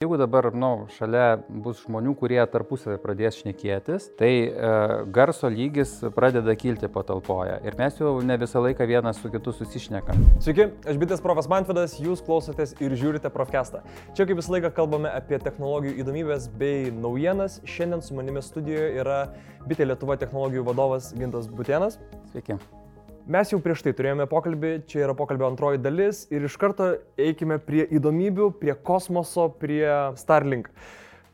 Jeigu dabar nu, šalia bus žmonių, kurie tarpusavį pradės šnekėtis, tai e, garso lygis pradeda kilti patalpoje ir mes jau ne visą laiką vienas su kitu susišnekam. Sveiki, aš bitės profas Mantvidas, jūs klausotės ir žiūrite Profcastą. Čia kaip visą laiką kalbame apie technologijų įdomybės bei naujienas. Šiandien su manimi studijoje yra bitė Lietuva technologijų vadovas Gintas Butienas. Sveiki. Mes jau prieš tai turėjome pokalbį, čia yra pokalbio antroji dalis ir iš karto eikime prie įdomybių, prie kosmoso, prie Starlink.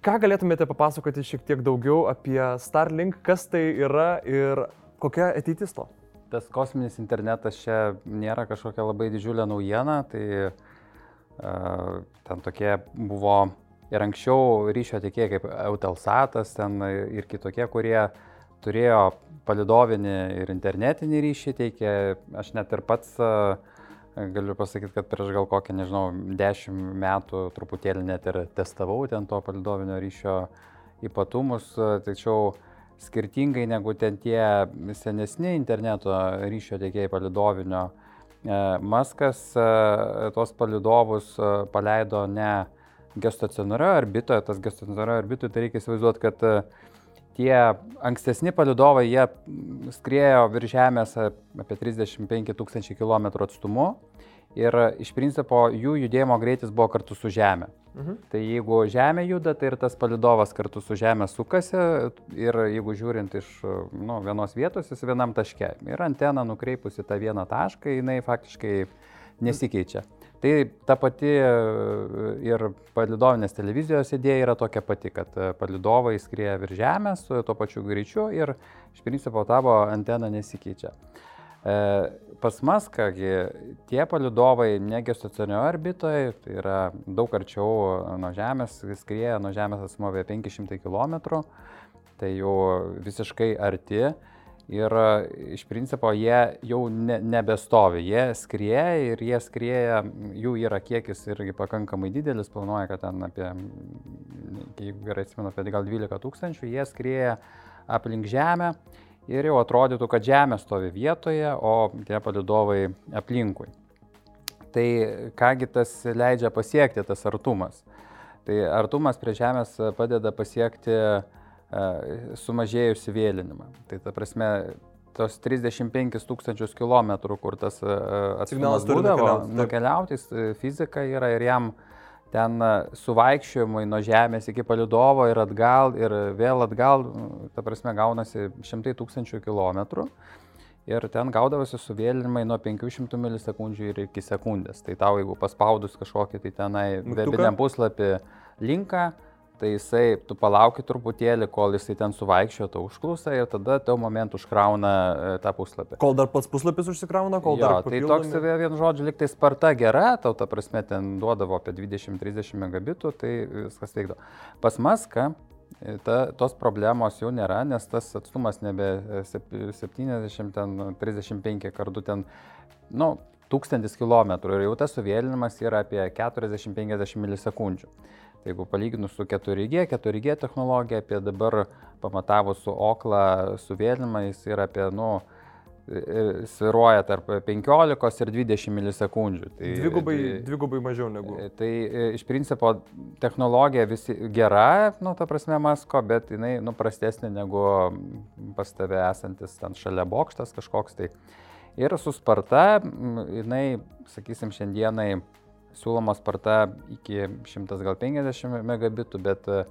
Ką galėtumėte papasakoti šiek tiek daugiau apie Starlink, kas tai yra ir kokia ateitis to? Tas kosminis internetas čia nėra kažkokia labai didžiulė naujiena, tai uh, ten tokie buvo ir anksčiau ryšio tiekėjai kaip Eutelsatas ten ir kitokie, kurie turėjo palidovinį ir internetinį ryšį teikė. Aš net ir pats galiu pasakyti, kad prieš gal kokią, nežinau, dešimt metų truputėlį net ir testavau ten to palidovinio ryšio ypatumus, tačiau skirtingai negu ten tie senesni interneto ryšio teikėjai palidovinio, Maskas tos palidovus paleido ne geostacionario orbitoje, tas geostacionario orbitoje, tai reikia įsivaizduoti, kad tie ankstesni palidovai, jie skriejo virš Žemės apie 35 tūkstančių km atstumu ir iš principo jų judėjimo greitis buvo kartu su Žemė. Mhm. Tai jeigu Žemė juda, tai ir tas palidovas kartu su Žemė sukasi ir jeigu žiūrint iš nu, vienos vietos, jis vienam taške. Ir antena nukreipusi tą vieną tašką, jinai faktiškai nesikeičia. Tai ta pati e, ir palidovinės televizijos idėja yra tokia pati, kad e, palidovai skrieja virš Žemės su tuo pačiu greičiu ir iš principo tavo antena nesikeičia. E, pas mus, kągi, tie palidovai negi stacionarioje orbitoje, tai yra daug arčiau nuo Žemės, skrieja nuo Žemės asmo apie 500 km, tai jau visiškai arti. Ir iš principo jie jau ne, nebestovi, jie skrieja ir jie skrieja, jų yra kiekis irgi pakankamai didelis, planuoja, kad ten apie, jeigu gerai atsimenu, apie gal 12 tūkstančių, jie skrieja aplink Žemę ir jau atrodytų, kad Žemė stovi vietoje, o tie palidovai aplinkui. Tai kągi tas leidžia pasiekti, tas artumas. Tai artumas prie Žemės padeda pasiekti uh, sumažėjusi vėlinimą. Tai ta prasme, tos 35 tūkstančius kilometrų, kur tas atstumas būdavo, nukeliauti, fizika yra ir jam ten suvaikščiojimui nuo Žemės iki palidovo ir atgal ir vėl atgal, ta prasme, gaunasi šimtai tūkstančių kilometrų. Ir ten gaudavosi suvėlinimai nuo 500 milisekundžių ir iki sekundės. Tai tau, jeigu paspaudus kažkokį tai tenai webiniam puslapį linką, tai jisai, tu palauki truputėlį, kol jisai ten suvaikščio tą užklausą ir tada tau momentų užkrauna e, tą puslapį. Kol dar pats puslapis užsikrauna, kol jo, dar... Tai papildomi... toks, vienu žodžiu, liktai sparta gera, tau ta prasme ten duodavo apie 20-30 megabitų, tai viskas veikdo. Pas Maską e, ta, tos problemos jau nėra, nes tas atstumas nebe 70, ten 35 kartų ten, nu, 1000 km ir jau tas suvėlinimas yra apie 40-50 milisekundžių. Jeigu palyginus su 4G, 4G technologija, apie dabar pamatavus su OKLA suvėlinimą, jis yra apie, nu, e, e, sviruoja tarp 15 ir 20 milisekundžių. Tai, dvigubai, tai, dvigubai mažiau negu. E, tai iš principo technologija visi gera, nu, ta prasme, masko, bet jinai, nu, prastesnė negu pas tave esantis ten šalia bokštas kažkoks. Tai. Ir su sparta, jinai, sakysim, šiandienai siūloma sparta iki 150 megabitų, bet e,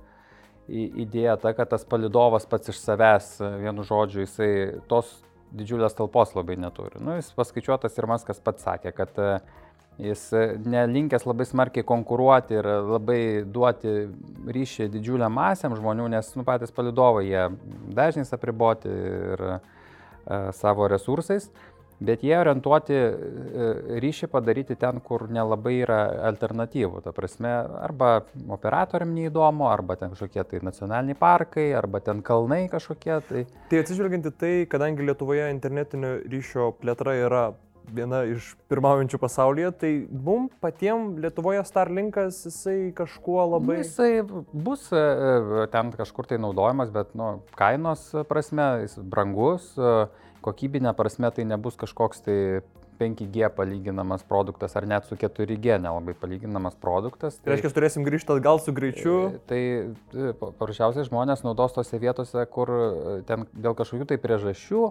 idėja ta, kad tas palidovas pats iš savęs, e, vienu žodžiu, jisai tos didžiulės talpos labai neturi. Nu, jis paskaičiuotas ir Maskas pats sakė, kad e, jis nelinkęs labai smarkiai konkuruoti ir labai duoti ryšį didžiuliam masėm žmonių, nes nu, patys palidovai jie dažnais apriboti ir e, savo resursais bet jie orientuoti e, ryšį padaryti ten, kur nelabai yra alternatyvų. Ta prasme, arba operatoriam neįdomu, arba ten kažkokie tai nacionaliniai parkai, arba ten kalnai kažkokie. Tai, tai atsižvelgiant į tai, kadangi Lietuvoje internetinio ryšio plėtra yra viena iš pirmaujančių pasaulyje, tai mum patiems Lietuvoje Starlinkas jisai kažkuo labai... Nu, jisai bus e, e, ten kažkur tai naudojamas, bet nu, kainos prasme jis brangus. Kokybinė prasme tai nebus kažkoks tai 5G palyginamas produktas, ar net su 4G nelabai palyginamas produktas. Tai reiškia, turėsim grįžti atgal su greičiu. Tai paprasčiausiai žmonės naudos tose vietose, kur ten dėl kažkokių tai priežasčių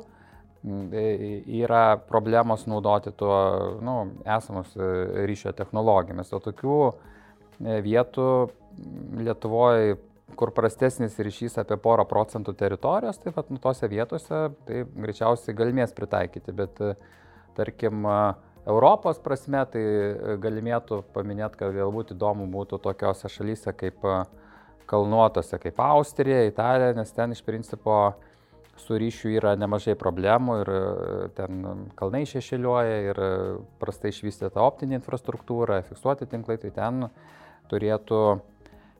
yra problemos naudoti tuo nu, esamus ryšio technologijomis. O tokių vietų Lietuvoje kur prastesnis ryšys apie porą procentų teritorijos, tai pat nu, tose vietose tai greičiausiai galimės pritaikyti, bet tarkim Europos prasme tai galimėtų paminėti, kad galbūt įdomu būtų tokiose šalyse kaip kalnuotose, kaip Austrija, Italija, nes ten iš principo su ryšiu yra nemažai problemų ir ten kalnai šešėliuoja ir prastai išvystyta optinė infrastruktūra, fiksuoti tinklai, tai ten turėtų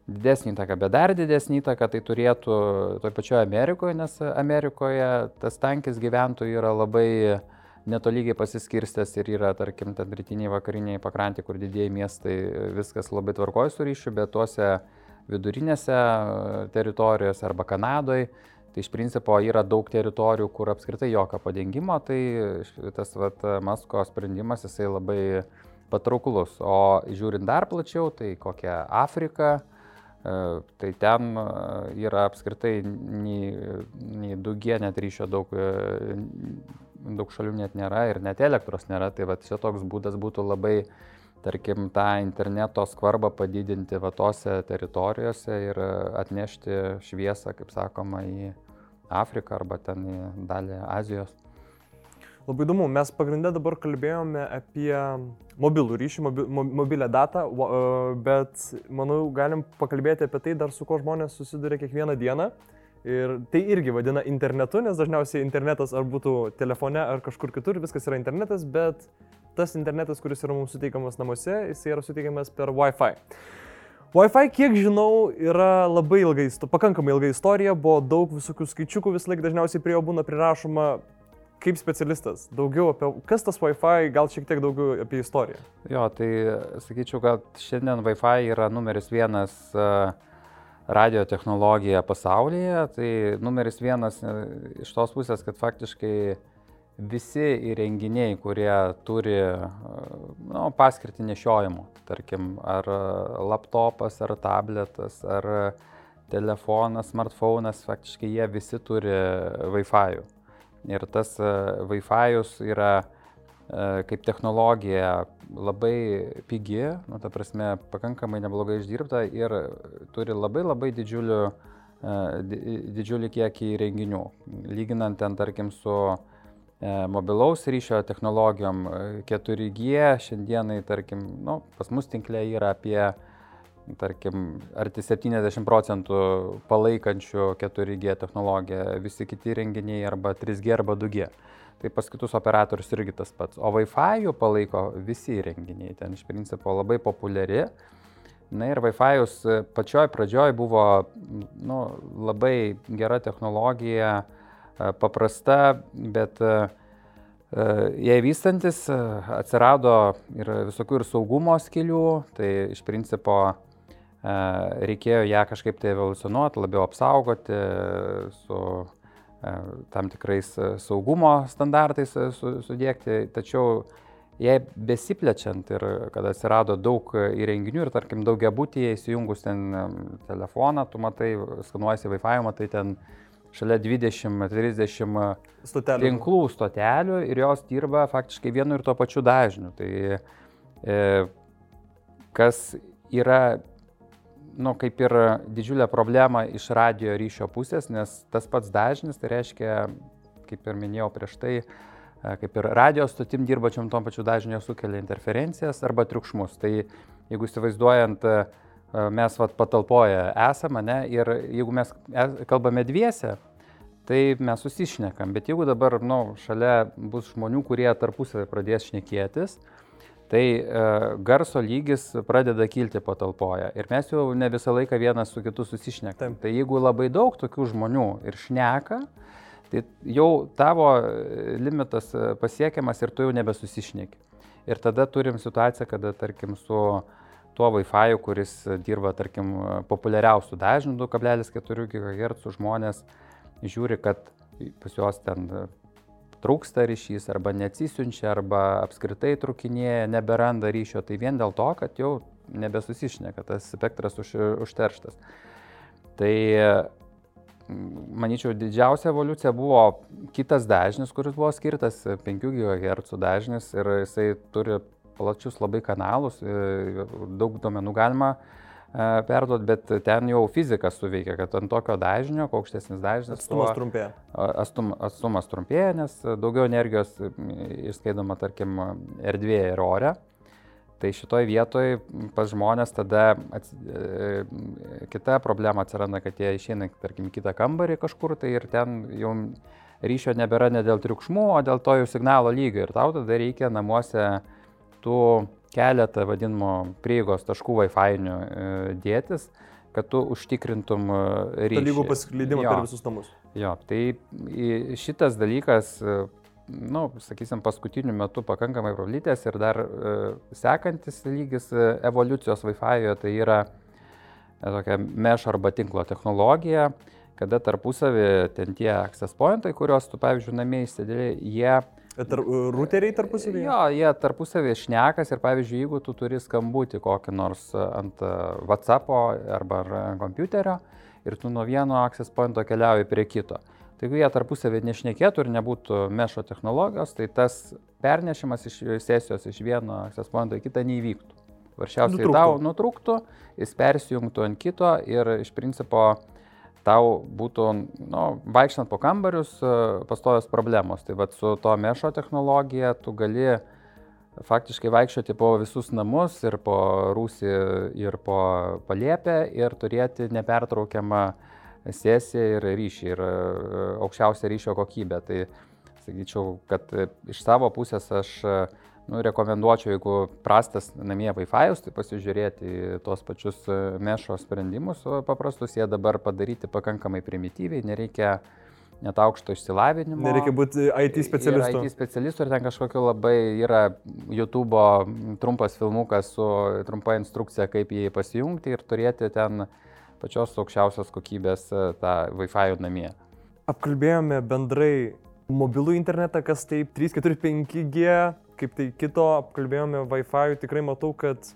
didesnį įtaką, bet dar didesnį įtaką tai turėtų toj pačioje Amerikoje, nes Amerikoje tas tankis gyventojų yra labai netolygiai pasiskirstęs ir yra, tarkim, ten rytiniai vakariniai pakrantė, kur didieji miestai viskas labai tvarkoja su ryšiu, bet tuose vidurinėse teritorijose arba Kanadoje, tai iš principo yra daug teritorijų, kur apskritai jokio padengimo, tai tas vat, Masko sprendimas jisai labai patrauklus. O žiūrint dar plačiau, tai kokia Afrika, E, tai ten yra apskritai nei, nei 2G net ryšio daug, daug šalių net nėra ir net elektros nėra. Tai va čia toks būdas būtų labai, tarkim, tą interneto skvarbą padidinti va tose teritorijose ir atnešti šviesą, kaip sakoma, į Afriką arba ten į dalį Azijos. Labai įdomu, mes pagrindę dabar kalbėjome apie mobilų ryšį, mobi, mobilę datą, e, bet manau, galim pakalbėti apie tai dar su ko žmonės susiduria kiekvieną dieną. Ir tai irgi vadina internetu, nes dažniausiai internetas ar būtų telefone ar kažkur kitur, viskas yra internetas, bet tas internetas, kuris yra mums suteikiamas namuose, jis yra suteikiamas per Wi-Fi. Wi-Fi, kiek žinau, yra labai ilgai, pakankamai ilga istorija, buvo daug visokių skaičiukų, vis laik dažniausiai prie jo būna prirašoma kaip specialistas, daugiau apie, kas tas Wi-Fi, gal šiek tiek daugiau apie istoriją. Jo, tai sakyčiau, kad šiandien Wi-Fi yra numeris vienas radio technologija pasaulyje, tai numeris vienas e, iš tos pusės, kad faktiškai visi įrenginiai, kurie turi nu, paskirtį nešiojimo, tarkim, ar laptopas, ar tabletas, ar telefonas, smartphone'as, faktiškai jie visi turi Wi-Fi. Ų. Ir tas e, Wi-Fi yra e, kaip technologija labai pigi, nu, ta prasme, pakankamai neblogai išdirbta ir turi labai labai didžiulių, e, didžiulį kiekį įrenginių. Lyginant ten, tarkim, su mobilaus ryšio technologijom 4G, šiandienai, tarkim, nu, pas mus tinklė yra apie tarkim, arti 70 procentų palaikančių 4G technologiją, visi kiti renginiai arba 3G arba 2G. Tai pas kitus operatorius irgi tas pats. O Wi-Fi palaiko visi renginiai, ten iš principo labai populiari. Na ir Wi-Fi pačioj pradžioj buvo nu, labai gera technologija, paprasta, bet jai vystantis atsirado ir visokių ir saugumo skilių, tai iš principo reikėjo ją kažkaip tai evoliucionuoti, labiau apsaugoti su tam tikrais saugumo standartais sudėkti, tačiau jai besiplečiant ir kad atsirado daug įrenginių ir tarkim daugia būtyje įsijungus ten telefoną, tu matai, skanuojasi Wi-Fi, matai ten šalia 20-30 stotelių. tinklų stotelių ir jos dirba faktiškai vienu ir tuo pačiu dažniu. Tai e, kas yra nu, kaip ir didžiulė problema iš radio ryšio pusės, nes tas pats dažnis, tai reiškia, kaip ir minėjau prieš tai, e, kaip ir radio stotim dirbačiam tom pačiu dažniu sukelia interferencijas arba triukšmus. Tai jeigu įsivaizduojant, e, mes vat, patalpoje esame, ne, ir jeigu mes kalbame dviese, tai mes susišnekam. Bet jeigu dabar nu, šalia bus žmonių, kurie tarpusavį pradės šnekėtis, tai e, garso lygis pradeda kilti patalpoje. Ir mes jau ne visą laiką vienas su kitu susišnekam. Tai jeigu labai daug tokių žmonių ir šneka, tai jau tavo e, limitas e, pasiekiamas ir tu jau nebesusišneki. Ir tada turim situaciją, kada, tarkim, su tuo Wi-Fi, kuris dirba, tarkim, populiariausių dažnių 2,4 GHz žmonės žiūri, kad pas juos ten trūksta ryšys, arba neatsisiunčia, arba apskritai trukinėja, neberanda ryšio, tai vien dėl to, kad jau nebesusišneka, tas spektras už, užterštas. Tai manyčiau, didžiausia evoliucija buvo kitas dažnis, kuris buvo skirtas 5 GHz dažnis ir jisai turi plačius labai kanalus, daug duomenų galima perduoti, bet ten jau fizika suveikia, kad ant tokio dažnio, kuo aukštesnis dažnis, atstumas tuo, trumpėja. Atstum, atstumas trumpėja, nes daugiau energijos išskaidoma, tarkim, erdvėje ir ore. Tai šitoj vietoj pas žmonės tada ats... E, kita problema atsiranda, kad jie išeina, tarkim, kitą kambarį kažkur tai ir ten jau ryšio nebėra ne dėl triukšmų, o dėl to jų signalo lygio ir tau tada reikia namuose tų keletą vadinamo prieigos taškų Wi-Fi e, dėtis, kad tu užtikrintum e, ryšį. Lygų paskleidimą per visus namus. Jo, tai šitas dalykas, e, nu, sakysim, paskutiniu metu pakankamai prablytės ir dar sekantis lygis evoliucijos Wi-Fi tai yra tokia mesh arba tinklo technologija, kada tarpusavį ten tie access pointai, kuriuos tu, pavyzdžiui, namie įsidėlė, jie Tar, ruteriai tarpusavėje? Jo, jie tarpusavėje šnekas ir pavyzdžiui, jeigu tu turi skambutį kokį nors ant WhatsApp'o arba kompiuterio ir tu nuo vieno access pointo keliauji prie kito. Tai jeigu jie tarpusavėje nešnekėtų ir nebūtų mešo technologijos, tai tas pernešimas iš sesijos iš vieno access pointo į kitą neįvyktų. Varšiausiai nutrūktų. tau nutrūktų, jis persijungtų ant kito ir iš principo tau būtų, nu, vaikštant po kambarius, e, pastovios problemos. Tai vad su to mešo technologija tu gali faktiškai vaikščioti po visus namus ir po rūsį ir po paliepę ir turėti nepertraukiamą sesiją ir ryšį ir e, aukščiausią ryšio kokybę. Tai sakyčiau, kad iš savo pusės aš nu, rekomenduočiau, jeigu prastas namie Wi-Fi, tai pasižiūrėti tuos pačius e, mešo sprendimus paprastus, jie dabar padaryti pakankamai primityviai, nereikia net aukšto išsilavinimo. Nereikia būti IT specialistu. IT specialistu ir ten kažkokio labai yra YouTube trumpas filmukas su trumpa instrukcija, kaip jį pasijungti ir turėti ten pačios aukščiausios kokybės e, tą Wi-Fi namie. Apkalbėjome bendrai mobilų internetą, kas tai 3, 4, 5G, kaip tai kito, apkalbėjome Wi-Fi, tikrai matau, kad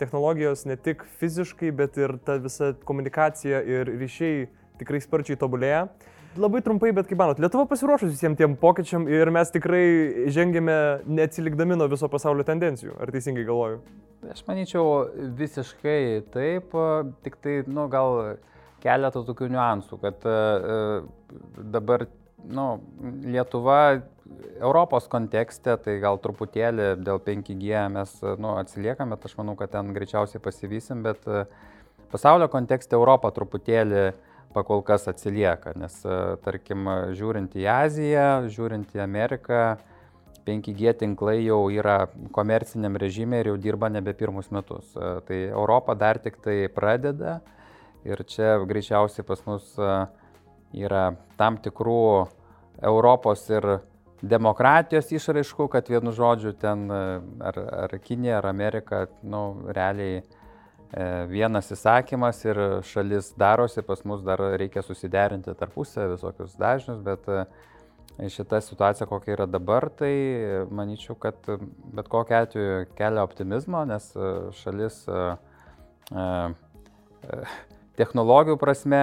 technologijos ne tik fiziškai, bet ir ta visa komunikacija ir ryšiai tikrai sparčiai tobulėja. Labai trumpai, bet kaip manot, Lietuva pasiruošus visiems tiem pokyčiam ir mes tikrai žengėme neatsilikdami nuo viso pasaulio tendencijų. Ar teisingai galvoju? Aš manyčiau visiškai taip, tik tai, nu, gal keletą tokių niuansų, kad uh, dabar nu, Lietuva Europos kontekste, tai gal truputėlį dėl 5G mes nu, atsiliekame, aš manau, kad ten greičiausiai pasivysim, bet e, pasaulio kontekste Europa truputėlį pakol kas atsilieka, nes e, tarkim, žiūrint į Aziją, žiūrint į Ameriką, 5G tinklai jau yra komerciniam režimė ir jau dirba nebe pirmus metus. E, tai Europa dar tik tai pradeda ir čia greičiausiai pas mus yra tam tikrų Europos ir demokratijos išraiškų, kad vienu žodžiu ten ar, ar Kinija, ar Amerika, nu, realiai e, vienas įsakymas ir šalis darosi, pas mus dar reikia susiderinti tarpusę visokius dažnius, bet e, šita situacija, kokia yra dabar, tai manyčiau, kad bet kokia atveju kelia optimizmo, nes e, šalis technologijų prasme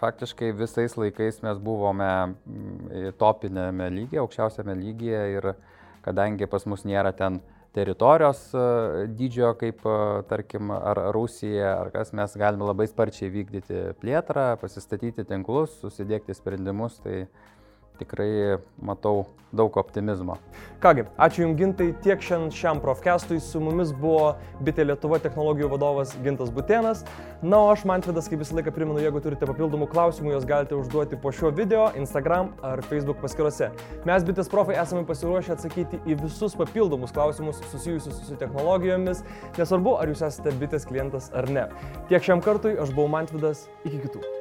faktiškai visais laikais mes buvome mm, topinėme lygyje, aukščiausiame lygyje ir kadangi pas mus nėra ten teritorijos e, dydžio kaip, e, tarkim, ar Rusija, ar kas, mes galime labai sparčiai vykdyti plėtrą, pasistatyti tinklus, susidėkti sprendimus, tai tikrai matau daug optimizmo. Kągi, ačiū Jums gintai, tiek šiandien šiam profkestui su mumis buvo Bitė Lietuva technologijų vadovas Gintas Butėnas. Na, o aš Mantvidas, kaip visą laiką primenu, jeigu turite papildomų klausimų, juos galite užduoti po šio video Instagram ar Facebook paskyrose. Mes Bitės profai esame pasiruošę atsakyti į visus papildomus klausimus susijusius su technologijomis, nesvarbu, ar jūs esate Bitės klientas ar ne. Tiek šiam kartui, aš buvau Mantvidas, iki kitų.